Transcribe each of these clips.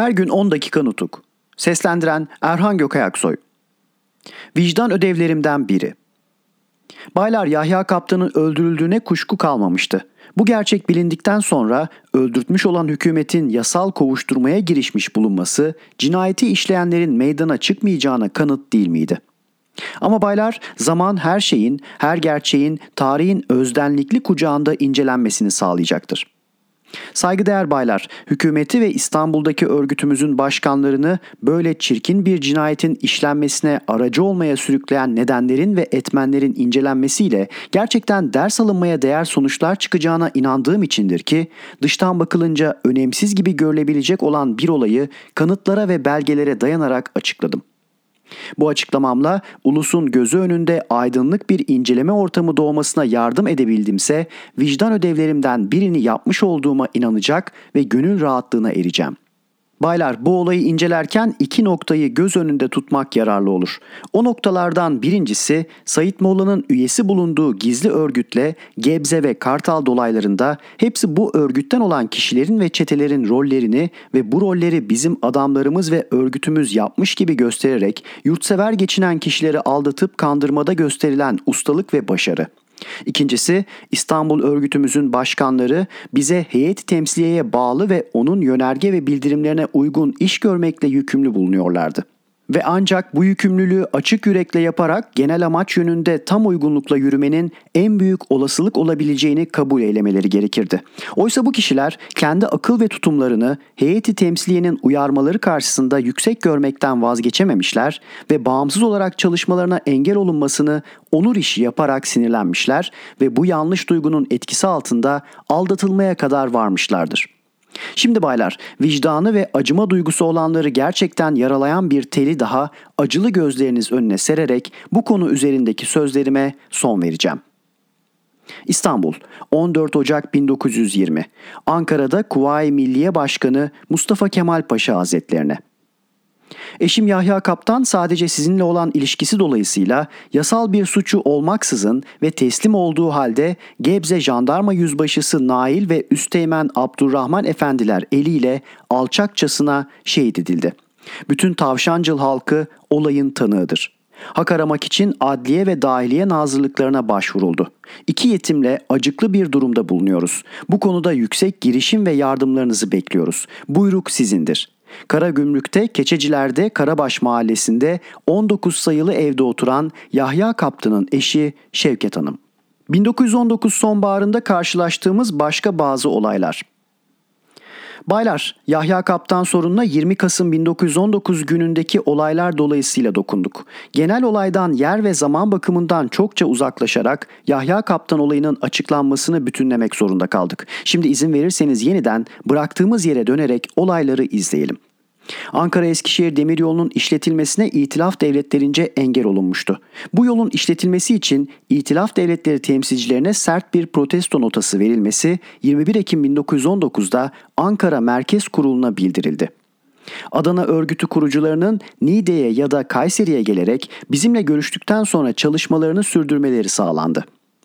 Her gün 10 dakika nutuk. Seslendiren Erhan Gökayaksoy. Vicdan ödevlerimden biri. Baylar Yahya Kaptan'ın öldürüldüğüne kuşku kalmamıştı. Bu gerçek bilindikten sonra öldürtmüş olan hükümetin yasal kovuşturmaya girişmiş bulunması cinayeti işleyenlerin meydana çıkmayacağına kanıt değil miydi? Ama baylar zaman her şeyin, her gerçeğin, tarihin özdenlikli kucağında incelenmesini sağlayacaktır. Saygıdeğer baylar, hükümeti ve İstanbul'daki örgütümüzün başkanlarını böyle çirkin bir cinayetin işlenmesine aracı olmaya sürükleyen nedenlerin ve etmenlerin incelenmesiyle gerçekten ders alınmaya değer sonuçlar çıkacağına inandığım içindir ki dıştan bakılınca önemsiz gibi görülebilecek olan bir olayı kanıtlara ve belgelere dayanarak açıkladım. Bu açıklamamla ulusun gözü önünde aydınlık bir inceleme ortamı doğmasına yardım edebildimse vicdan ödevlerimden birini yapmış olduğuma inanacak ve gönül rahatlığına ereceğim.'' Baylar bu olayı incelerken iki noktayı göz önünde tutmak yararlı olur. O noktalardan birincisi Sayit Molla'nın üyesi bulunduğu gizli örgütle Gebze ve Kartal dolaylarında hepsi bu örgütten olan kişilerin ve çetelerin rollerini ve bu rolleri bizim adamlarımız ve örgütümüz yapmış gibi göstererek yurtsever geçinen kişileri aldatıp kandırmada gösterilen ustalık ve başarı. İkincisi İstanbul örgütümüzün başkanları bize heyet temsiliyeye bağlı ve onun yönerge ve bildirimlerine uygun iş görmekle yükümlü bulunuyorlardı ve ancak bu yükümlülüğü açık yürekle yaparak genel amaç yönünde tam uygunlukla yürümenin en büyük olasılık olabileceğini kabul eylemeleri gerekirdi. Oysa bu kişiler kendi akıl ve tutumlarını heyeti temsiliyenin uyarmaları karşısında yüksek görmekten vazgeçememişler ve bağımsız olarak çalışmalarına engel olunmasını onur işi yaparak sinirlenmişler ve bu yanlış duygunun etkisi altında aldatılmaya kadar varmışlardır.'' Şimdi baylar, vicdanı ve acıma duygusu olanları gerçekten yaralayan bir teli daha acılı gözleriniz önüne sererek bu konu üzerindeki sözlerime son vereceğim. İstanbul 14 Ocak 1920 Ankara'da Kuvayi Milliye Başkanı Mustafa Kemal Paşa Hazretlerine Eşim Yahya Kaptan sadece sizinle olan ilişkisi dolayısıyla yasal bir suçu olmaksızın ve teslim olduğu halde Gebze Jandarma Yüzbaşısı Nail ve Üsteğmen Abdurrahman Efendiler eliyle alçakçasına şehit edildi. Bütün Tavşancıl halkı olayın tanığıdır. Hak aramak için adliye ve dahiliye nazırlıklarına başvuruldu. İki yetimle acıklı bir durumda bulunuyoruz. Bu konuda yüksek girişim ve yardımlarınızı bekliyoruz. Buyruk sizindir. Kara Gümrük'te Keçeciler'de Karabaş Mahallesi'nde 19 sayılı evde oturan Yahya Kaptan'ın eşi Şevket Hanım. 1919 sonbaharında karşılaştığımız başka bazı olaylar. Baylar, Yahya Kaptan sorununa 20 Kasım 1919 günündeki olaylar dolayısıyla dokunduk. Genel olaydan yer ve zaman bakımından çokça uzaklaşarak Yahya Kaptan olayının açıklanmasını bütünlemek zorunda kaldık. Şimdi izin verirseniz yeniden bıraktığımız yere dönerek olayları izleyelim. Ankara-Eskişehir demiryolunun işletilmesine itilaf devletlerince engel olunmuştu. Bu yolun işletilmesi için itilaf devletleri temsilcilerine sert bir protesto notası verilmesi 21 Ekim 1919'da Ankara Merkez Kurulu'na bildirildi. Adana örgütü kurucularının Niğde'ye ya da Kayseri'ye gelerek bizimle görüştükten sonra çalışmalarını sürdürmeleri sağlandı.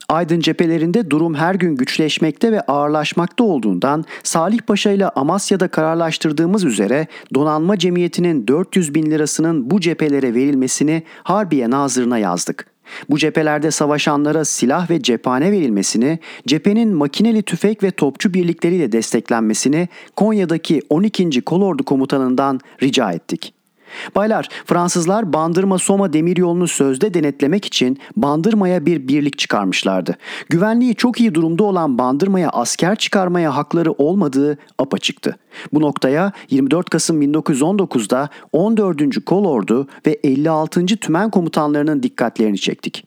Aydın cephelerinde durum her gün güçleşmekte ve ağırlaşmakta olduğundan Salih Paşa ile Amasya'da kararlaştırdığımız üzere donanma cemiyetinin 400 bin lirasının bu cephelere verilmesini Harbiye Nazırına yazdık. Bu cephelerde savaşanlara silah ve cephane verilmesini, cephenin makineli tüfek ve topçu birlikleriyle desteklenmesini Konya'daki 12. Kolordu Komutanından rica ettik. Baylar, Fransızlar Bandırma Soma demiryolunu sözde denetlemek için Bandırma'ya bir birlik çıkarmışlardı. Güvenliği çok iyi durumda olan Bandırma'ya asker çıkarmaya hakları olmadığı apaçıktı. Bu noktaya 24 Kasım 1919'da 14. Kolordu ve 56. Tümen komutanlarının dikkatlerini çektik.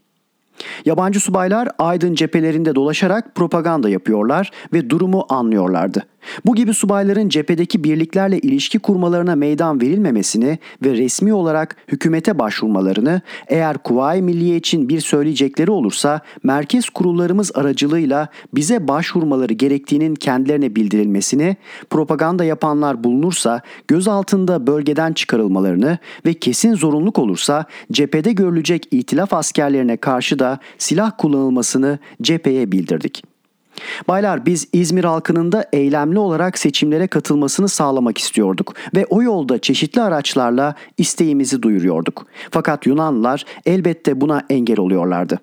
Yabancı subaylar Aydın cephelerinde dolaşarak propaganda yapıyorlar ve durumu anlıyorlardı. Bu gibi subayların cephedeki birliklerle ilişki kurmalarına meydan verilmemesini ve resmi olarak hükümete başvurmalarını, eğer Kuvayi Milliye için bir söyleyecekleri olursa merkez kurullarımız aracılığıyla bize başvurmaları gerektiğinin kendilerine bildirilmesini, propaganda yapanlar bulunursa göz altında bölgeden çıkarılmalarını ve kesin zorunluluk olursa cephede görülecek itilaf askerlerine karşı da silah kullanılmasını cepheye bildirdik. Baylar biz İzmir halkının da eylemli olarak seçimlere katılmasını sağlamak istiyorduk ve o yolda çeşitli araçlarla isteğimizi duyuruyorduk. Fakat Yunanlılar elbette buna engel oluyorlardı.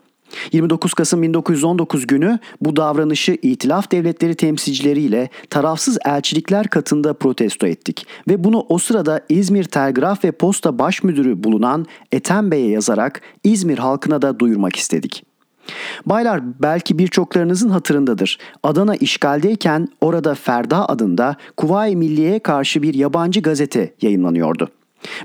29 Kasım 1919 günü bu davranışı itilaf devletleri temsilcileriyle tarafsız elçilikler katında protesto ettik ve bunu o sırada İzmir Telgraf ve Posta Baş Müdürü bulunan Ethem Bey'e yazarak İzmir halkına da duyurmak istedik. Baylar belki birçoklarınızın hatırındadır. Adana işgaldeyken orada Ferda adında Kuvayi Milliye'ye karşı bir yabancı gazete yayınlanıyordu.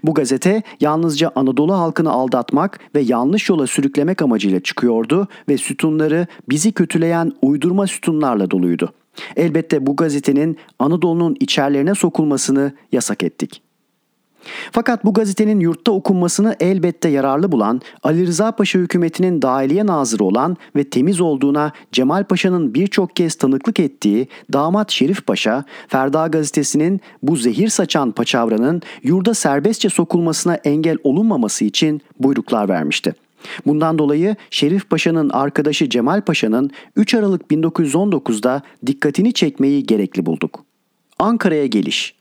Bu gazete yalnızca Anadolu halkını aldatmak ve yanlış yola sürüklemek amacıyla çıkıyordu ve sütunları bizi kötüleyen uydurma sütunlarla doluydu. Elbette bu gazetenin Anadolu'nun içerlerine sokulmasını yasak ettik. Fakat bu gazetenin yurtta okunmasını elbette yararlı bulan Ali Rıza Paşa hükümetinin dahiliye nazırı olan ve temiz olduğuna Cemal Paşa'nın birçok kez tanıklık ettiği damat Şerif Paşa, Ferda gazetesinin bu zehir saçan paçavranın yurda serbestçe sokulmasına engel olunmaması için buyruklar vermişti. Bundan dolayı Şerif Paşa'nın arkadaşı Cemal Paşa'nın 3 Aralık 1919'da dikkatini çekmeyi gerekli bulduk. Ankara'ya geliş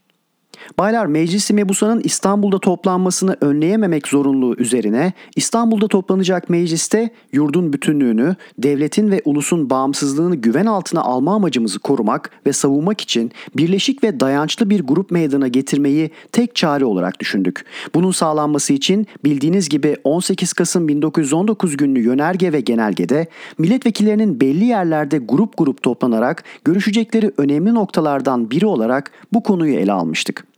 Baylar Meclisi Mebusa'nın İstanbul'da toplanmasını önleyememek zorunluluğu üzerine İstanbul'da toplanacak mecliste yurdun bütünlüğünü, devletin ve ulusun bağımsızlığını güven altına alma amacımızı korumak ve savunmak için birleşik ve dayançlı bir grup meydana getirmeyi tek çare olarak düşündük. Bunun sağlanması için bildiğiniz gibi 18 Kasım 1919 günlü yönerge ve genelgede milletvekillerinin belli yerlerde grup grup toplanarak görüşecekleri önemli noktalardan biri olarak bu konuyu ele almıştık.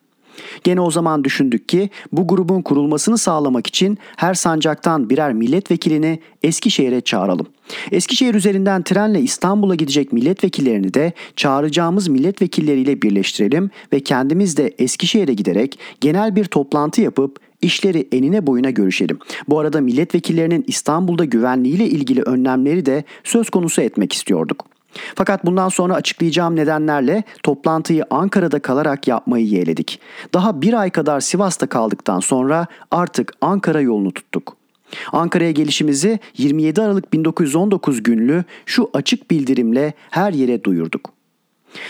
Gene o zaman düşündük ki bu grubun kurulmasını sağlamak için her sancaktan birer milletvekilini Eskişehir'e çağıralım. Eskişehir üzerinden trenle İstanbul'a gidecek milletvekillerini de çağıracağımız milletvekilleriyle birleştirelim ve kendimiz de Eskişehir'e giderek genel bir toplantı yapıp işleri enine boyuna görüşelim. Bu arada milletvekillerinin İstanbul'da güvenliğiyle ilgili önlemleri de söz konusu etmek istiyorduk. Fakat bundan sonra açıklayacağım nedenlerle toplantıyı Ankara'da kalarak yapmayı yeğledik. Daha bir ay kadar Sivas'ta kaldıktan sonra artık Ankara yolunu tuttuk. Ankara'ya gelişimizi 27 Aralık 1919 günlü şu açık bildirimle her yere duyurduk.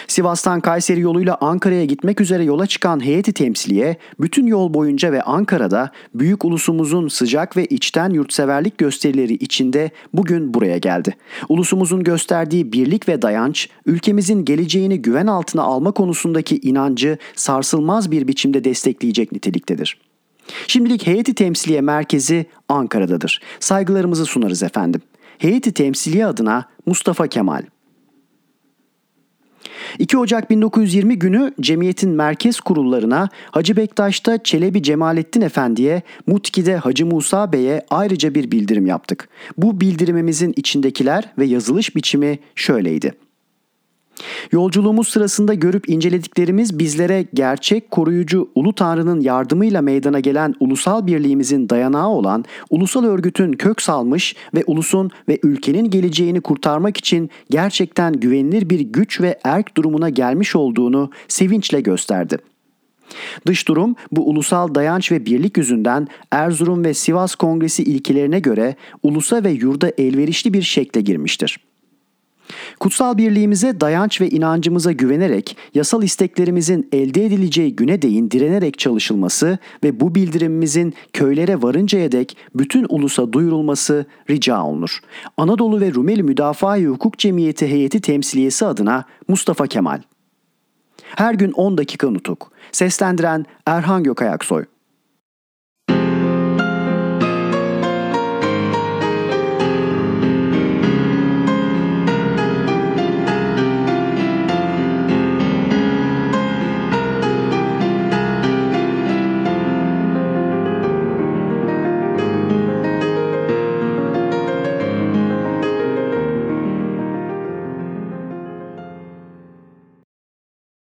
Sivas'tan Kayseri yoluyla Ankara'ya gitmek üzere yola çıkan heyeti temsiliye bütün yol boyunca ve Ankara'da büyük ulusumuzun sıcak ve içten yurtseverlik gösterileri içinde bugün buraya geldi. Ulusumuzun gösterdiği birlik ve dayanç, ülkemizin geleceğini güven altına alma konusundaki inancı sarsılmaz bir biçimde destekleyecek niteliktedir. Şimdilik heyeti temsiliye merkezi Ankara'dadır. Saygılarımızı sunarız efendim. Heyeti temsiliye adına Mustafa Kemal 2 Ocak 1920 günü cemiyetin merkez kurullarına Hacı Bektaş'ta Çelebi Cemalettin Efendi'ye, Mutki'de Hacı Musa Bey'e ayrıca bir bildirim yaptık. Bu bildirimimizin içindekiler ve yazılış biçimi şöyleydi. Yolculuğumuz sırasında görüp incelediklerimiz bizlere gerçek koruyucu Ulu Tanrı'nın yardımıyla meydana gelen ulusal birliğimizin dayanağı olan ulusal örgütün kök salmış ve ulusun ve ülkenin geleceğini kurtarmak için gerçekten güvenilir bir güç ve erk durumuna gelmiş olduğunu sevinçle gösterdi. Dış durum bu ulusal dayanç ve birlik yüzünden Erzurum ve Sivas Kongresi ilkelerine göre ulusa ve yurda elverişli bir şekle girmiştir. Kutsal birliğimize dayanç ve inancımıza güvenerek yasal isteklerimizin elde edileceği güne değin direnerek çalışılması ve bu bildirimimizin köylere varıncaya dek bütün ulusa duyurulması rica olunur. Anadolu ve Rumeli Müdafaa Hukuk Cemiyeti heyeti temsiliyesi adına Mustafa Kemal. Her gün 10 dakika nutuk. Seslendiren Erhan Gökayaksoy.